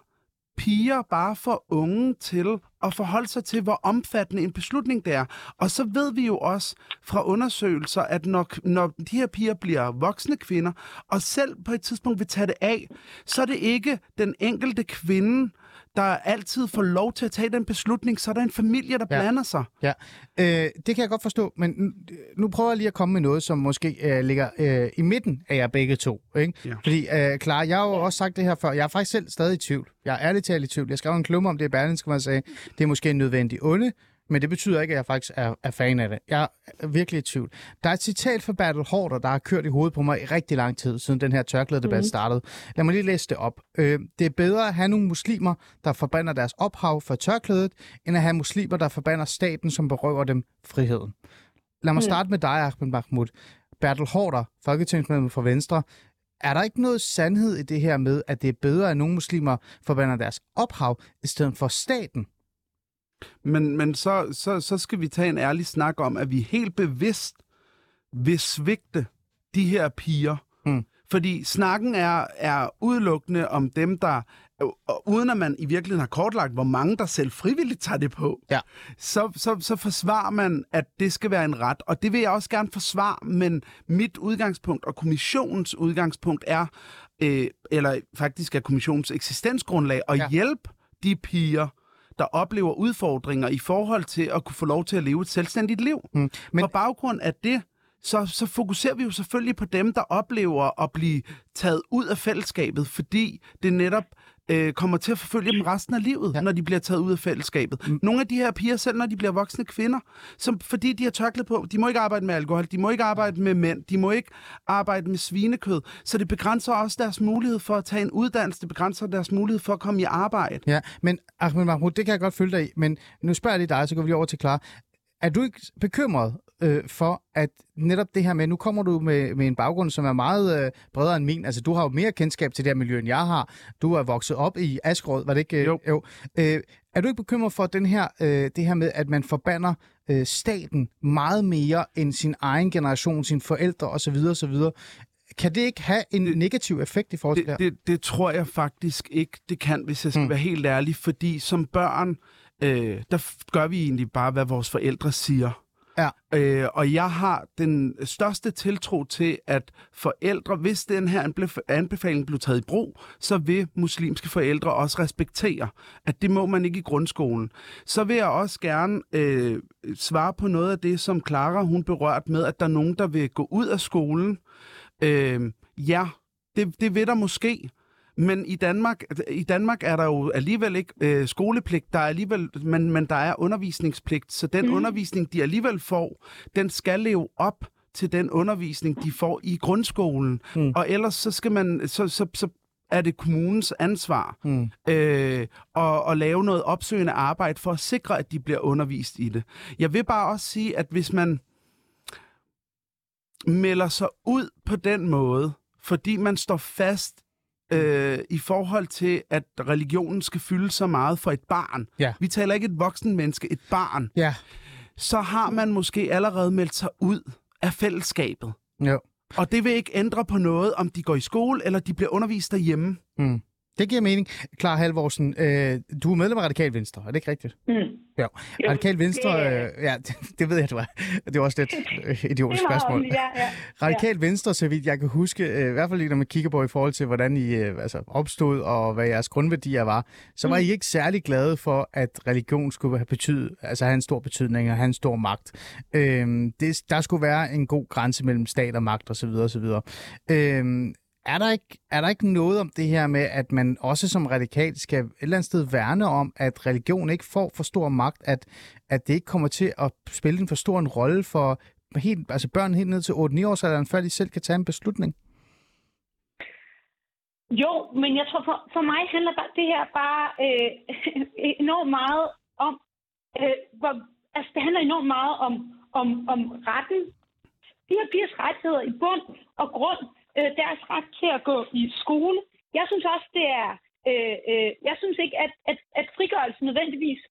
S5: piger bare for unge til at forholde sig til, hvor omfattende en beslutning det er. Og så ved vi jo også fra undersøgelser, at når, når de her piger bliver voksne kvinder, og selv på et tidspunkt vil tage det af, så er det ikke den enkelte kvinde, der altid får lov til at tage den beslutning, så er der en familie, der
S3: Ja.
S5: blander sig.
S3: Ja, øh, det kan jeg godt forstå, men nu- nu prøver jeg lige at komme med noget, som måske øh, ligger øh, i midten af jer begge to. Ikke?
S5: Ja.
S3: Fordi, øh, klar, jeg har jo også sagt det her før, jeg er faktisk selv stadig i tvivl. Jeg er ærligt talt i tvivl. Jeg skrev en klumme om det i Berlingske, hvor jeg sagde, det er måske en nødvendig onde, men det betyder ikke, at jeg faktisk er, er fan af det. Jeg er virkelig i tvivl. Der er et citat fra Bertel Hårder, der har kørt i hovedet på mig i rigtig lang tid, siden den her tørklædedebat mm. startede. Lad mig lige læse det op. Øh, det er bedre at have nogle muslimer, der forbander deres ophav for tørklædet, end at have muslimer, der forbander staten, som berøver dem friheden. Lad mig starte med dig, Ahmed Mahmoud. Bertel Hårder, folketingsmedlem for Venstre. Er der ikke noget sandhed i det her med, at det er bedre, at nogle muslimer forbander deres ophav, i stedet for staten?
S5: Men, men så, så, så skal vi tage en ærlig snak om, at vi helt bevidst vil svigte de her piger.
S3: Mm.
S5: Fordi snakken er, er udelukkende om dem, der, og uden at man i virkeligheden har kortlagt, hvor mange der selv frivilligt tager det på,
S3: Ja.
S5: så, så, så forsvarer man, at det skal være en ret. Og det vil jeg også gerne forsvare, men mit udgangspunkt og kommissionens udgangspunkt er, øh, eller faktisk er kommissionens eksistensgrundlag, at
S3: Ja.
S5: ja. hjælpe de piger, der oplever udfordringer i forhold til at kunne få lov til at leve et selvstændigt liv.
S3: Mm. Men-.
S5: På baggrund af det, så, så fokuserer vi jo selvfølgelig på dem, der oplever at blive taget ud af fællesskabet, fordi det netop øh, kommer til at forfølge dem resten af livet,
S3: Ja.
S5: når de bliver taget ud af fællesskabet. Mm. Nogle af de her piger, selv når de bliver voksne kvinder, som, fordi de har tørklæde på, de må ikke arbejde med alkohol, de må ikke arbejde med mænd, de må ikke arbejde med svinekød, så det begrænser også deres mulighed for at tage en uddannelse, det begrænser deres mulighed for at komme i arbejde.
S3: Ja, men Ahmed Mahmoud, det kan jeg godt følge dig i, men nu spørger jeg lige dig, så går vi over til Clara. Er du ikke bekymret øh, for, at netop det her med, nu kommer du med, med en baggrund, som er meget øh, bredere end min, altså du har jo mere kendskab til det her miljø, end jeg har. Du er vokset op i Askerød, var det ikke? øh,
S5: Jo.
S3: jo. Øh, er du ikke bekymret for den her, øh, det her med, at man forbander øh, staten meget mere end sin egen generation, sine forældre osv. osv.? Kan det ikke have en
S5: Det-
S3: negativ effekt i forhold til det,
S5: det, det, det tror jeg faktisk ikke, det kan, hvis jeg skal
S3: mm.
S5: være helt ærlig, fordi som børn, øh, der f- gør vi egentlig bare, hvad vores forældre siger.
S3: Ja.
S5: Øh, og jeg har den største tiltro til, at forældre, hvis den her anbef- anbefaling blev taget i brug, så vil muslimske forældre også respektere, at det må man ikke i grundskolen. Så vil jeg også gerne øh, svare på noget af det, som Clara hun berørte med, at der er nogen, der vil gå ud af skolen. Øh, ja, det, det vil der måske. Men i Danmark, i Danmark er der jo alligevel ikke øh, skolepligt, der er alligevel, men, men der er undervisningspligt. Så den mm. undervisning, de alligevel får, den skal leve op til den undervisning, de får i grundskolen. Mm. Og ellers så skal man, så, så, så er det kommunens ansvar
S3: Mm.
S5: øh, at, at lave noget opsøgende arbejde for at sikre, at de bliver undervist i det. Jeg vil bare også sige, at hvis man melder sig ud på den måde, fordi man står fast øh, i forhold til, at religionen skal fylde så meget for et barn.
S3: Ja.
S5: Vi taler ikke et voksen menneske, et barn.
S3: Ja,
S5: Så har man måske allerede meldt sig ud af fællesskabet.
S3: jo.
S5: Og det vil ikke ændre på noget, om de går i skole, eller de bliver undervist derhjemme.
S3: Mm. Det giver mening. Klar Halvorsen, øh, du er medlem af Radikal Venstre, er det ikke rigtigt?
S6: Mm.
S3: Jo, Radikal Venstre,
S6: det-
S3: øh, ja, det, det ved jeg, du er. Det er også lidt øh, idiotisk spørgsmål.
S6: Ja, ja.
S3: Radikal Venstre, så vidt jeg kan huske, øh, i hvert fald lige når man kigger på i forhold til, hvordan I øh, altså, opstod og hvad jeres grundværdier var, så var
S6: Mm.
S3: I ikke særlig glade for, at religion skulle have, betydet, altså have en stor betydning og have en stor magt. Øhm, det, der skulle være en god grænse mellem stat og magt osv. osv. Øhm, er der, ikke, er der ikke noget om det her med, at man også som radikal skal et eller andet sted værne om, at religion ikke får for stor magt, at, at det ikke kommer til at spille en for stor en rolle for helt, altså børn helt ned til 8-9 års alderen, før de selv kan tage en beslutning?
S6: Jo, men jeg tror, for, for mig handler det her bare øh, enormt meget om, øh, hvor, altså det handler enormt meget om, om, om retten, de her pigers rettigheder i bund og grund øh, deres ret til at gå i skole. Jeg synes også, det er... Øh, øh, jeg synes ikke, at, at, at frigørelse nødvendigvis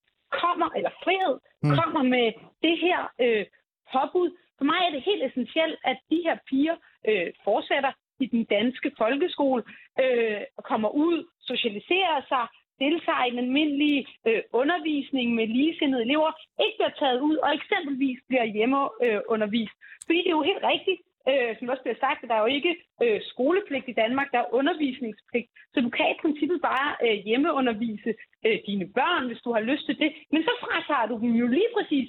S6: kommer, eller frihed mm. kommer med det her øh, påbud. For mig er det helt essentielt, at de her piger øh, fortsætter i den danske folkeskole, øh, kommer ud, socialiserer sig, deltager i den almindelige øh, undervisning med ligesindede elever, ikke bliver taget ud og eksempelvis bliver hjemmeundervist. Øh, Fordi det er jo helt rigtigt, øh, som også bliver sagt, at der er jo ikke øh, skolepligt i Danmark, der er undervisningspligt. Så du kan i princippet bare øh, hjemmeundervise øh, dine børn, hvis du har lyst til det. Men så fratager du dem jo lige præcis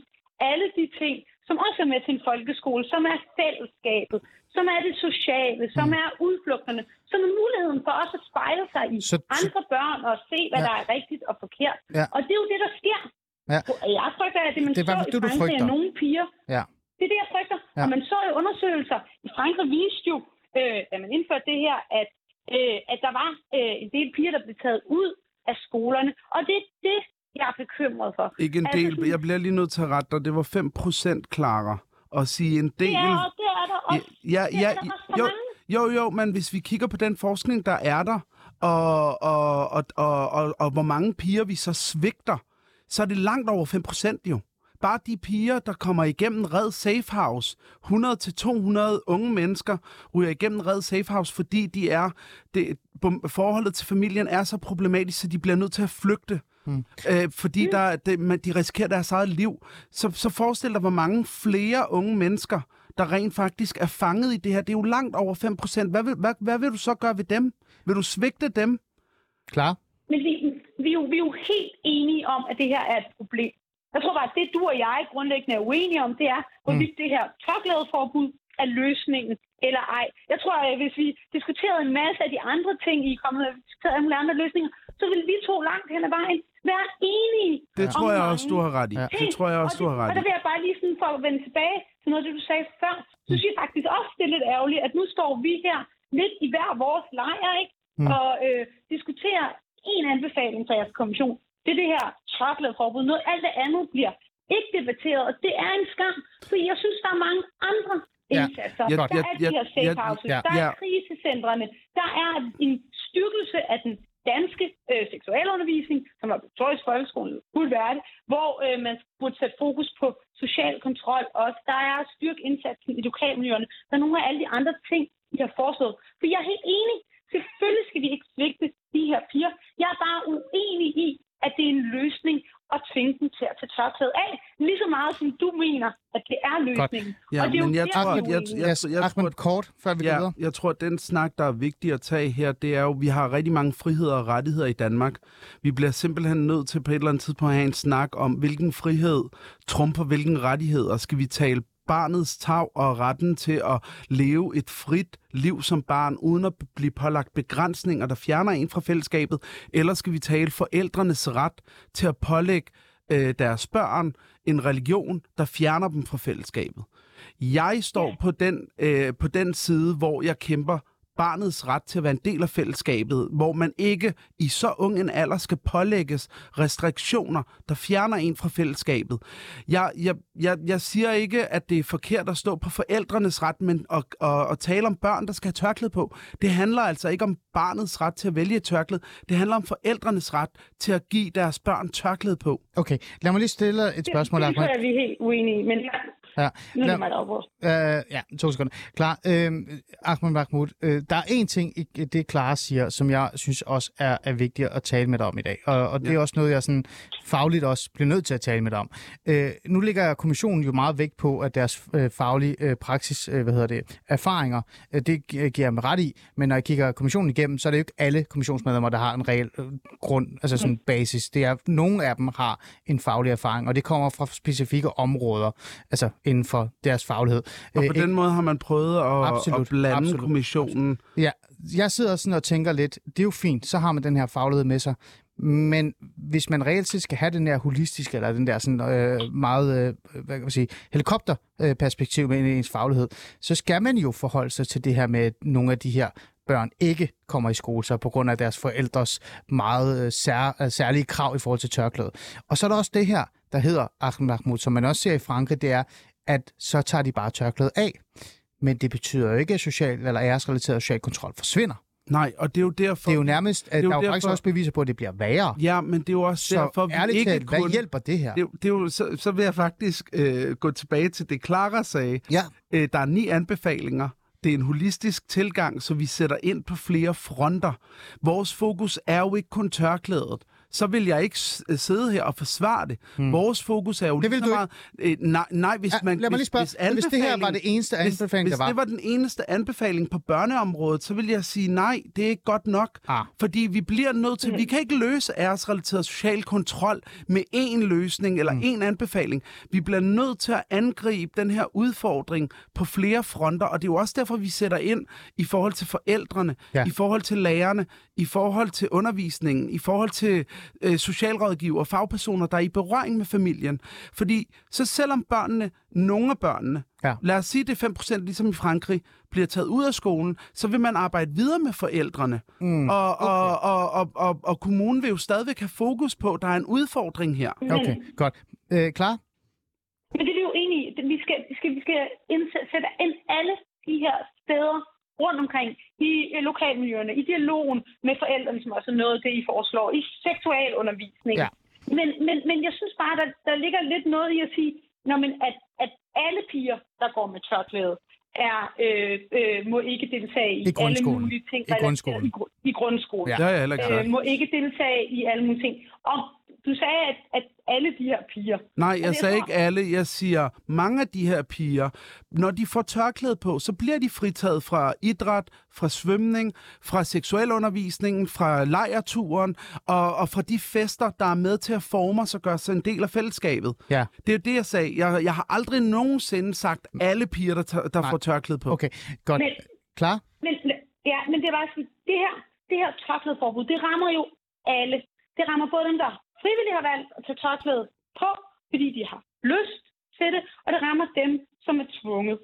S6: alle de ting, som også er med til en folkeskole, som er fællesskabet, som er det sociale, som mm. er udflugterne, som er muligheden for os at spejle sig i så, andre børn og se, hvad ja. der er rigtigt og forkert.
S3: Ja.
S6: Og det er jo det, der sker.
S3: Ja.
S6: Jeg frygter, at det man
S3: Det er
S6: så
S3: hvad
S6: i
S3: du, frygter.
S6: er nogle piger,
S3: Ja.
S6: det er det, jeg frygter.
S3: Ja.
S6: Ja. Og man så jo undersøgelser i Frankrig viste jo, øh, da man indførte det her, at, øh, at der var øh, en del piger, der blev taget ud af skolerne. Og det er det, jeg er bekymret for.
S5: Ikke en
S6: Altså,
S5: del.
S6: sådan-
S5: Jeg bliver lige nødt til at rette dig. Det var 5% klarer. Og sige en del...
S6: Det er, det er der også.
S5: Ja,
S6: det
S5: ja,
S6: er der også
S5: jo, jo, jo, men hvis vi kigger på den forskning, der er der, og, og, og, og, og, og hvor mange piger vi så svigter, så er det langt over 5 procent jo. Bare de piger, der kommer igennem Red Safe House, 100-200 unge mennesker ryger igennem Red Safe House, fordi de er, det, forholdet til familien er så problematisk, så de bliver nødt til at flygte. Mm. Øh, fordi der, det, man, de risikerer deres eget liv. Så, så forestil dig, hvor mange flere unge mennesker, der rent faktisk er fanget i det her. Det er jo langt over 5 procent. Hvad, vil- hvad, hvad vil du så gøre ved dem? Vil du svigte dem?
S3: Klar?
S6: Men vi, vi, er jo, vi er jo helt enige om, at det her er et problem. Jeg tror bare, at det du og jeg grundlæggende er uenige om, det er, hvorvidt det her tørklædeforbud er løsningen eller ej. Jeg tror, at hvis vi diskuterede en masse af de andre ting, I er kommet og diskuterede alle andre løsninger, så vil vi to langt hen ad vejen være enige
S5: Det tror jeg
S6: mange
S5: også, du har ret i.
S3: Ja.
S5: Det tror jeg også,
S6: og
S5: du har
S6: Og
S5: ret
S6: der
S5: i.
S6: vil jeg bare lige sådan for at vende tilbage til noget det, du sagde før, så synes jeg faktisk også, det er lidt ærgerligt, at nu står vi her lidt i hver vores lejr, ikke?
S3: Mm.
S6: Og øh, diskuterer en anbefaling fra jeres kommission. Det er det her tørklædeforbud. Noget alt det andet bliver ikke debatteret, og det er en skam, fordi jeg synes, der er mange andre
S3: Ja.
S6: indsatser.
S5: Jeg-
S6: der
S5: jeg-
S6: er de
S5: jeg-
S6: her safe houses,
S3: ja.
S6: der er
S5: Ja.
S6: krisecentrene, der er en styrkelse af den danske øh, seksualundervisning, som var obligatorisk folkeskolen, det, hvor øh, man burde sætte fokus på social kontrol også. Der er at styrke indsatsen i lokalmiljøerne. Der er nogle af alle de andre ting, I har foreslået. For jeg er helt enig. Selvfølgelig skal vi ikke svigte de her piger. Jeg er bare uenig i, at det er en løsning at tvinge dem til at tage tørklædet af. Lige så meget som du mener, at det er løsningen.
S5: Ja,
S6: og det er
S5: men
S6: jo
S5: jeg tror,
S6: er
S5: jeg, jeg, jeg, jeg
S3: Ahmed,
S5: tror,
S3: kort, før vi går
S5: Ja,
S3: videre.
S5: jeg tror, at den snak, der er vigtig at tage her, det er jo, at vi har rigtig mange friheder og rettigheder i Danmark. Vi bliver simpelthen nødt til på et eller andet tidspunkt at have en snak om, hvilken frihed trumfer hvilken rettigheder. Skal vi tale barnets tag og retten til at leve et frit liv som barn, uden at blive pålagt begrænsninger, der fjerner en fra fællesskabet? Eller skal vi tale forældrenes ret til at pålægge øh, deres børn en religion, der fjerner dem fra fællesskabet? Jeg står på den, øh, på den side, hvor jeg kæmper barnets ret til at være en del af fællesskabet, hvor man ikke i så ung en alder skal pålægges restriktioner, der fjerner en fra fællesskabet. Jeg, jeg, jeg, jeg siger ikke, at det er forkert at stå på forældrenes ret, men at, at, at tale om børn, der skal have tørklæde på. Det handler altså ikke om barnets ret til at vælge et tørklæde. Det handler om forældrenes ret til at give deres børn tørklæde på.
S3: Okay, lad mig lige stille et spørgsmål,
S6: det, det jeg, vi er helt uenige i, men
S3: Ja,
S6: nu er det mig, der.
S3: Øh, ja, to sekunder. Klar. Øh, Ahmed Mahmoud, øh, der er en ting det, Clara siger, som jeg synes også er, er vigtigt at tale med dig om i dag. Og, og det er også noget, jeg sådan fagligt også bliver nødt til at tale med dig om. Øh, nu ligger kommissionen jo meget vægt på, at deres øh, faglige øh, praksis, øh, hvad hedder det, erfaringer, øh, det gi- giver jeg mig ret i. Men når jeg kigger kommissionen igennem, så er det jo ikke alle kommissionsmedlemmer, der har en reel øh, grund, altså sådan basis. Det er, nogle af dem har en faglig erfaring, og det kommer fra specifikke områder, altså inden for deres faglighed.
S5: Og
S3: Øh,
S5: på den måde har man prøvet at,
S3: Absolut,
S5: at blande
S3: absolut.
S5: kommissionen.
S3: Ja, jeg sidder sådan og tænker lidt, det er jo fint, så har man den her faglighed med sig. Men hvis man reelt set skal have den der holistiske, eller den der sådan øh, meget, øh, hvad kan man sige, helikopterperspektiv med ens faglighed, så skal man jo forholde sig til det her med, at nogle af de her børn ikke kommer i skole, så på grund af deres forældres meget øh, sær, øh, særlige krav i forhold til tørklæde. Og så er der også det her, der hedder Ahmed Mahmoud, som man også ser i Frankrig, det er, at så tager de bare tørklædet af. Men det betyder jo ikke, at social eller æresrelateret social kontrol forsvinder.
S5: Nej, og det er jo derfor...
S3: Det er jo nærmest, at
S5: er jo
S3: der er jo faktisk også beviser på, at det bliver værre.
S5: Ja, men det er jo også
S3: Så
S5: derfor, vi
S3: ærligt
S5: ikke
S3: talt,
S5: kun...
S3: hvad hjælper det her?
S5: Det, er jo- det er jo, så, så vil jeg faktisk øh, gå tilbage til det, Clara sagde.
S3: Ja.
S5: Øh, der er ni anbefalinger. Det er en holistisk tilgang, så vi sætter ind på flere fronter. Vores fokus er jo ikke kun tørklædet. Så vil jeg ikke øh, sidde her og forsvare det. Hmm. Vores fokus er jo
S3: Det vil
S5: lige så
S3: du
S5: meget... Øh, nej, nej, hvis
S3: Ja,
S5: man...
S3: lad mig lige spørge,
S5: hvis,
S3: hvis det her var det eneste
S5: hvis,
S3: anbefaling,
S5: hvis
S3: der var.
S5: det var den eneste anbefaling på børneområdet, så vil jeg sige, nej, det er ikke godt nok.
S3: Ah.
S5: Fordi vi bliver nødt til, vi kan ikke løse æresrelateret social kontrol med én løsning eller mm. én anbefaling. Vi bliver nødt til at angribe den her udfordring på flere fronter, og det er jo også derfor, vi sætter ind i forhold til forældrene,
S3: Ja.
S5: i forhold til lærerne, i forhold til undervisningen, i forhold til øh, socialrådgiver, fagpersoner, der er i berøring med familien. Fordi så selvom børnene, nogle af børnene,
S3: Ja.
S5: lad os sige, det er 5% ligesom i Frankrig, bliver taget ud af skolen, så vil man arbejde videre med forældrene. Mm, og, okay. og, og, og, og, og kommunen vil jo stadigvæk have fokus på, at der er en udfordring her.
S3: Okay, godt. Øh, klar?
S6: Men det er vi jo enige i. Vi skal, vi skal, vi skal indsætte, sætte ind alle de her steder rundt omkring i lokalmiljøerne, i dialogen med forældrene, som også er noget af det, I foreslår, i seksualundervisning.
S3: Ja.
S6: Men, men, men jeg synes bare, der, der ligger lidt noget i at sige, når men at, at alle piger, der går med tørklæde, er, øh, øh, må ikke deltage i,
S3: I
S6: alle mulige ting.
S3: I grundskolen.
S6: I, i grundskolen.
S3: Ja.
S5: Jeg heller ikke.
S6: Øh, må ikke deltage i alle mulige ting. Og du sagde, at, at alle de her piger,
S5: Nej, jeg sagde ikke alle. Jeg siger, mange af de her piger, når de får tørklæde på, så bliver de fritaget fra idræt, fra svømning, fra seksualundervisningen, fra lejerturen og, og fra de fester, der er med til at forme os og gøre sig en del af fællesskabet.
S3: Ja.
S5: Det er jo det, jeg sagde. Jeg, jeg har aldrig nogensinde sagt alle piger, der, tør- der
S3: Nej.
S5: får tørklæde på.
S3: Okay, godt.
S6: Men-
S3: Klar?
S6: Men, ja, men det er bare sådan, det her, det her tørklædeforbud, det rammer jo alle. Det rammer både dem, der frivilligt har valgt at tage tørklæde på, fordi de har lyst til det, og det rammer dem, som er tvunget.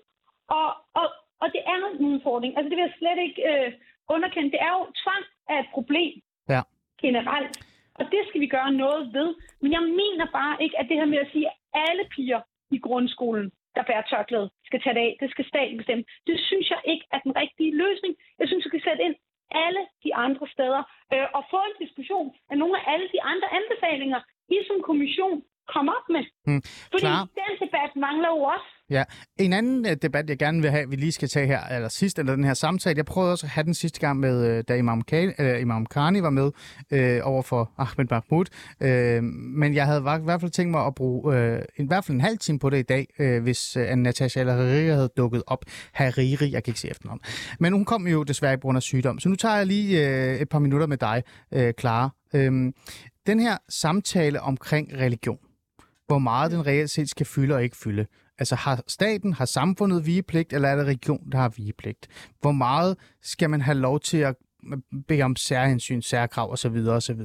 S6: Og, og, og det er en udfordring. Altså det vil jeg slet ikke øh, underkende. Det er jo tvang er et problem
S3: Ja.
S6: generelt. Og det skal vi gøre noget ved. Men jeg mener bare ikke, at det her med at sige, at alle piger i grundskolen, der bærer tørklæde, skal tage det af. Det skal staten bestemme. Det synes jeg ikke er den rigtige løsning. Jeg synes, vi skal sætte ind alle de andre steder øh, og få en diskussion af nogle af alle de andre anbefalinger, I som kommission kom op med.
S3: Hmm.
S6: Fordi
S3: Klar.
S6: den debat mangler jo også.
S3: Ja, en anden øh, debat, jeg gerne vil have, vi lige skal tage her, eller sidst, eller den her samtale, jeg prøvede også at have den sidste gang med, øh, da Imam, Khan, øh, Imam Khani var med øh, over for Ahmed Mahmoud, øh, men jeg havde i hvert fald tænkt mig at bruge en, i hvert fald en halv time på det i dag, øh, hvis øh, Natasha Hariri havde dukket op. Hariri, jeg kan ikke se efternavn. Men hun kom jo desværre på grund af sygdom, så nu tager jeg lige øh, et par minutter med dig, øh, Clara. Øh, den her samtale omkring religion, hvor meget den reelt set skal fylde og ikke fylde. Altså har staten, har samfundet vigepligt, eller er det region, der har vigepligt? Hvor meget skal man have lov til at bede om særhensyn, særkrav osv. osv.?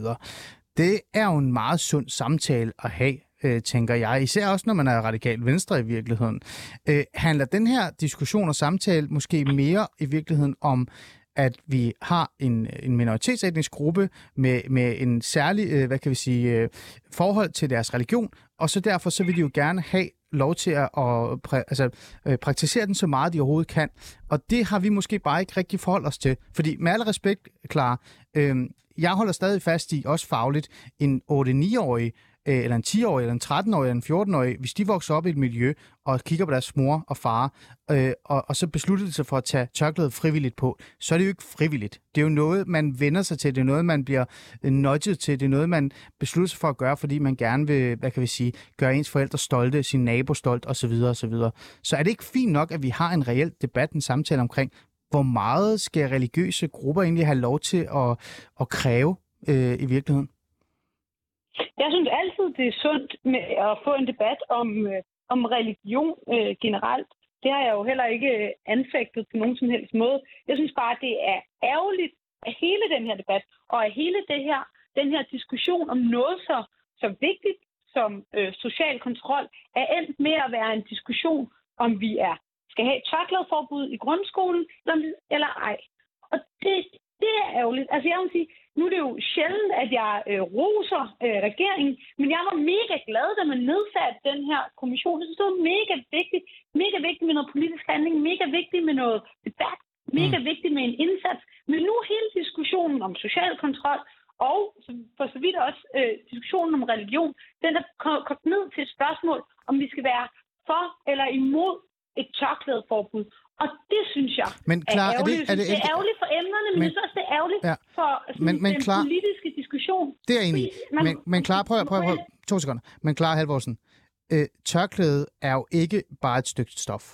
S3: Det er jo en meget sund samtale at have, øh, tænker jeg. Især også, når man er radikal venstre i virkeligheden. Øh, handler den her diskussion og samtale måske mere i virkeligheden om at vi har en, en minoritetsetnisk gruppe med, med en særlig, øh, hvad kan vi sige, øh, forhold til deres religion, og så derfor så vil de jo gerne have lov til at, at præ, altså, øh, praktisere den så meget, de overhovedet kan. Og det har vi måske bare ikke rigtig forholdt os til. Fordi med al respekt, klar, øh, jeg holder stadig fast i, også fagligt, en 8-9-årig, øh, eller en 10-årig, eller en 13-årig, eller en 14-årig, hvis de vokser op i et miljø og kigger på deres mor og far, øh, og, og så beslutter de sig for at tage tørklædet frivilligt på, så er det jo ikke frivilligt. Det er jo noget, man vender sig til, det er noget, man bliver øh, nudget til, det er noget, man beslutter sig for at gøre, fordi man gerne vil, hvad kan vi sige, gøre ens forældre stolte, sin nabo stolt osv. osv. Så er det ikke fint nok, at vi har en reel debat, en samtale omkring, hvor meget skal religiøse grupper egentlig have lov til at, at kræve øh, i virkeligheden?
S6: Jeg synes altid, det er sundt med at få en debat om, øh, om religion øh, generelt. Det har jeg jo heller ikke øh, anfægtet på nogen som helst måde. Jeg synes bare, det er ærgerligt, at hele den her debat og at hele det her, den her diskussion om noget så, så vigtigt som øh, social kontrol er endt med at være en diskussion, om vi er skal have et tørklædeforbud i grundskolen eller, eller ej. Og det, det er ærgerligt. Altså jeg vil sige, nu er det jo sjældent, at jeg øh, roser øh, regeringen, men jeg var mega glad, da man nedsatte den her kommission. Jeg synes, det var mega vigtigt. Mega vigtigt med noget politisk handling. Mega vigtigt med noget debat. Mega mm. vigtigt med en indsats. Men nu hele diskussionen om social kontrol, og for så vidt også øh, diskussionen om religion, den er kommet ned til et spørgsmål, om vi skal være for eller imod et tørklædeforbud. Og det synes jeg
S3: Men klar,
S6: er ærgerligt.
S3: Er det, er det,
S6: det er ærgerligt for emnerne, men, men jeg synes også, det er ærgerligt
S3: ja.
S6: for sådan,
S3: men, men,
S6: den
S3: klar,
S6: politiske diskussion.
S3: Det er enig i. Men, men klar, prøv, prøv, prøv, prøv, to sekunder. Men klar, Halvorsen, øh, tørklæde er jo ikke bare et stykke stof.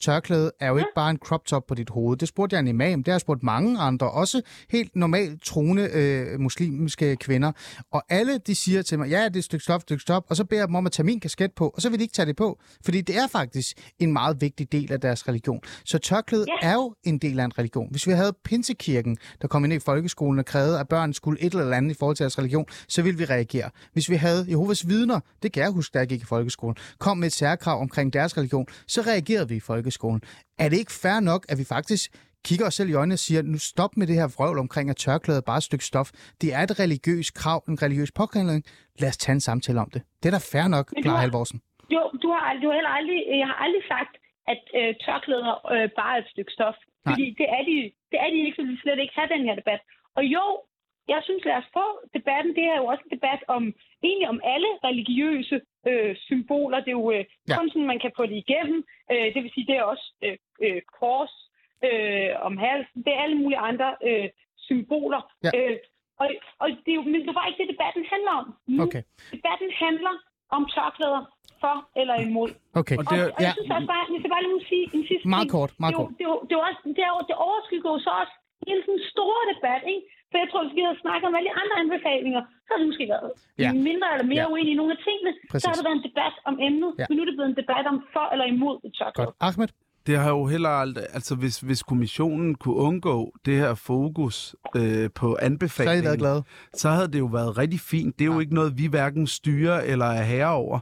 S3: Tørklæde er jo ikke bare en crop top på dit hoved. Det spurgte jeg en imam, det har jeg spurgt mange andre, også helt normalt troende øh, muslimske kvinder. Og alle de siger til mig, ja, det er et stykke stof, et stykke stof, og så beder jeg dem om at tage min kasket på, og så vil de ikke tage det på, fordi det er faktisk en meget vigtig del af deres religion. Så tørklæde ja. er jo en del af en religion. Hvis vi havde Pinsekirken, der kom ind i folkeskolen og krævede, at børn skulle et eller andet i forhold til deres religion, så ville vi reagere. Hvis vi havde Jehovas vidner, det kan jeg huske, da jeg gik i folkeskolen, kom med et særkrav omkring deres religion, så reagerede vi i folkeskolen folkeskolen. Er det ikke fair nok, at vi faktisk kigger os selv i øjnene og siger, nu stop med det her vrøvl omkring, at tørklæde bare et stykke stof. Det er et religiøst krav, en religiøs påkaldning. Lad os tage en samtale om det. Det er da fair nok, Clara Halvorsen.
S6: Jo, du har, du har aldrig, jeg har aldrig sagt, at øh, tørklæder øh, bare er et stykke stof. Nej. Fordi det er, de, det er de ikke, så vi slet ikke have den her debat. Og jo, jeg synes, lad os få debatten. Det er jo også en debat om, egentlig om alle religiøse øh, symboler. Det er jo øh, ja. kun sådan, man kan få det igennem. Øh, det vil sige, det er også øh, øh, kors øh, om halsen. Det er alle mulige andre øh, symboler. Ja. Øh, og, og det er jo, men det var ikke det, debatten handler om. Nu,
S3: okay.
S6: Debatten handler om tørklæder for eller imod.
S3: Okay.
S6: Og, det, og, og jeg synes også bare, jeg skal bare lige sige en sidste
S3: Meget kort, meget
S6: det,
S3: kort.
S6: Det, det, det, også, det, er, det overskygger jo så også hele den store debat, ikke? For jeg tror, hvis vi havde snakket om alle de andre anbefalinger, så havde det måske været ja. mindre eller mere ja. uenige i nogle af tingene. Præcis. Så har det været en debat om emnet, ja. men nu er det blevet en debat om for eller imod et tørklæde.
S3: Godt. Ahmed?
S5: Det har jo heller aldrig, altså hvis, hvis kommissionen kunne undgå det her fokus øh, på anbefalingen,
S3: så, glade.
S5: så havde det jo været rigtig fint. Det er ja. jo ikke noget, vi hverken styrer eller er herre over.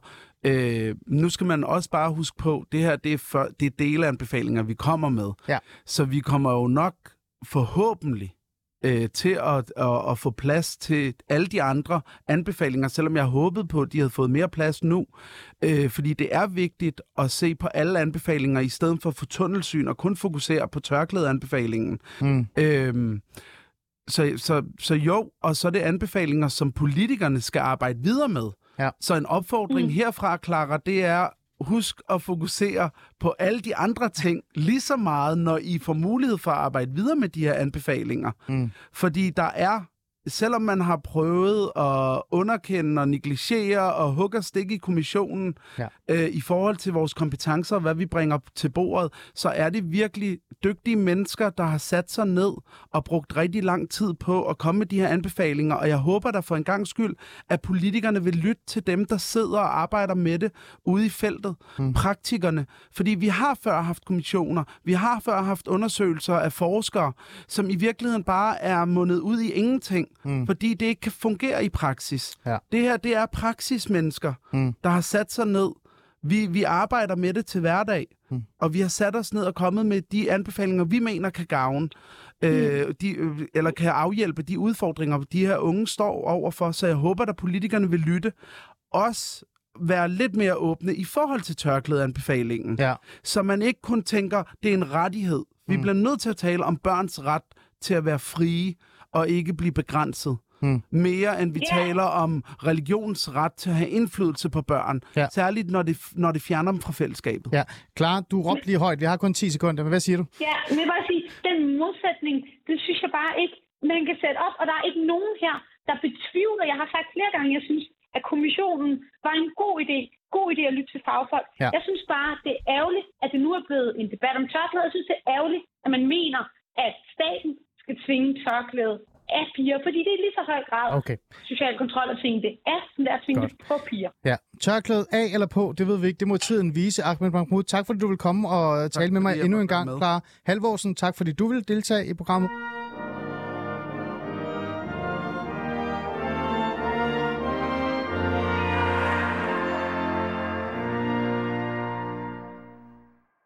S5: Øh, nu skal man også bare huske på, det her det er, for, det er delanbefalinger, vi kommer med.
S3: Ja.
S5: Så vi kommer jo nok forhåbentlig øh, til at, at, at få plads til alle de andre anbefalinger, selvom jeg håbede på, at de havde fået mere plads nu. Øh, fordi det er vigtigt at se på alle anbefalinger, i stedet for at få tunnelsyn og kun fokusere på tørklædeanbefalingen. Mm. Øh, så, så, så jo, og så er det anbefalinger, som politikerne skal arbejde videre med. Ja. Så en opfordring mm. herfra, Clara, det er husk at fokusere på alle de andre ting lige så meget, når I får mulighed for at arbejde videre med de her anbefalinger. Mm. Fordi der er selvom man har prøvet at underkende og negligere og hugge og stikke i kommissionen ja. øh, i forhold til vores kompetencer og hvad vi bringer til bordet, så er det virkelig dygtige mennesker, der har sat sig ned og brugt rigtig lang tid på at komme med de her anbefalinger. Og jeg håber der for en gang skyld, at politikerne vil lytte til dem, der sidder og arbejder med det ude i feltet. Mm. Praktikerne. Fordi vi har før haft kommissioner, vi har før haft undersøgelser af forskere, som i virkeligheden bare er mundet ud i ingenting mm. fordi det ikke kan fungere i praksis. Ja. Det her, det er praksismennesker, mm. der har sat sig ned. Vi, vi arbejder med det til hverdag, mm. og vi har sat os ned og kommet med de anbefalinger, vi mener kan gavne, øh, mm. de, øh, eller kan afhjælpe de udfordringer, de her unge står overfor. Så jeg håber, at politikerne vil lytte. Også være lidt mere åbne i forhold til tørklædeanbefalingen. Ja. Så man ikke kun tænker, det er en rettighed. Vi mm. bliver nødt til at tale om børns ret til at være frie og ikke blive begrænset. Hmm. Mere end vi yeah. taler om religions ret til at have indflydelse på børn. Ja. Særligt når det, når det fjerner dem fra fællesskabet.
S3: Ja. Klar, du råbte lige højt. Vi har kun 10 sekunder. Men hvad siger du?
S6: Ja, men jeg vil bare sige, den modsætning, det synes jeg bare ikke, man kan sætte op. Og der er ikke nogen her, der betvivler. Jeg har sagt flere gange, jeg synes, at kommissionen var en god idé. God idé at lytte til fagfolk. Ja. Jeg synes bare, det er ærgerligt, at det nu er blevet en debat om tørklæde. Jeg synes, det er ærgerligt, at man mener, at staten skal tvinge tørklæde af piger, fordi det er lige så høj grad okay. social kontrol at tvinge det af, som det er at tvinge Godt. det på piger.
S3: Ja. Tørklæde af eller på, det ved vi ikke. Det må tiden vise. Ahmed Mahmoud, tak fordi du vil komme og tak, tale med mig endnu en gang. Klar Halvorsen, tak fordi du vil deltage i programmet.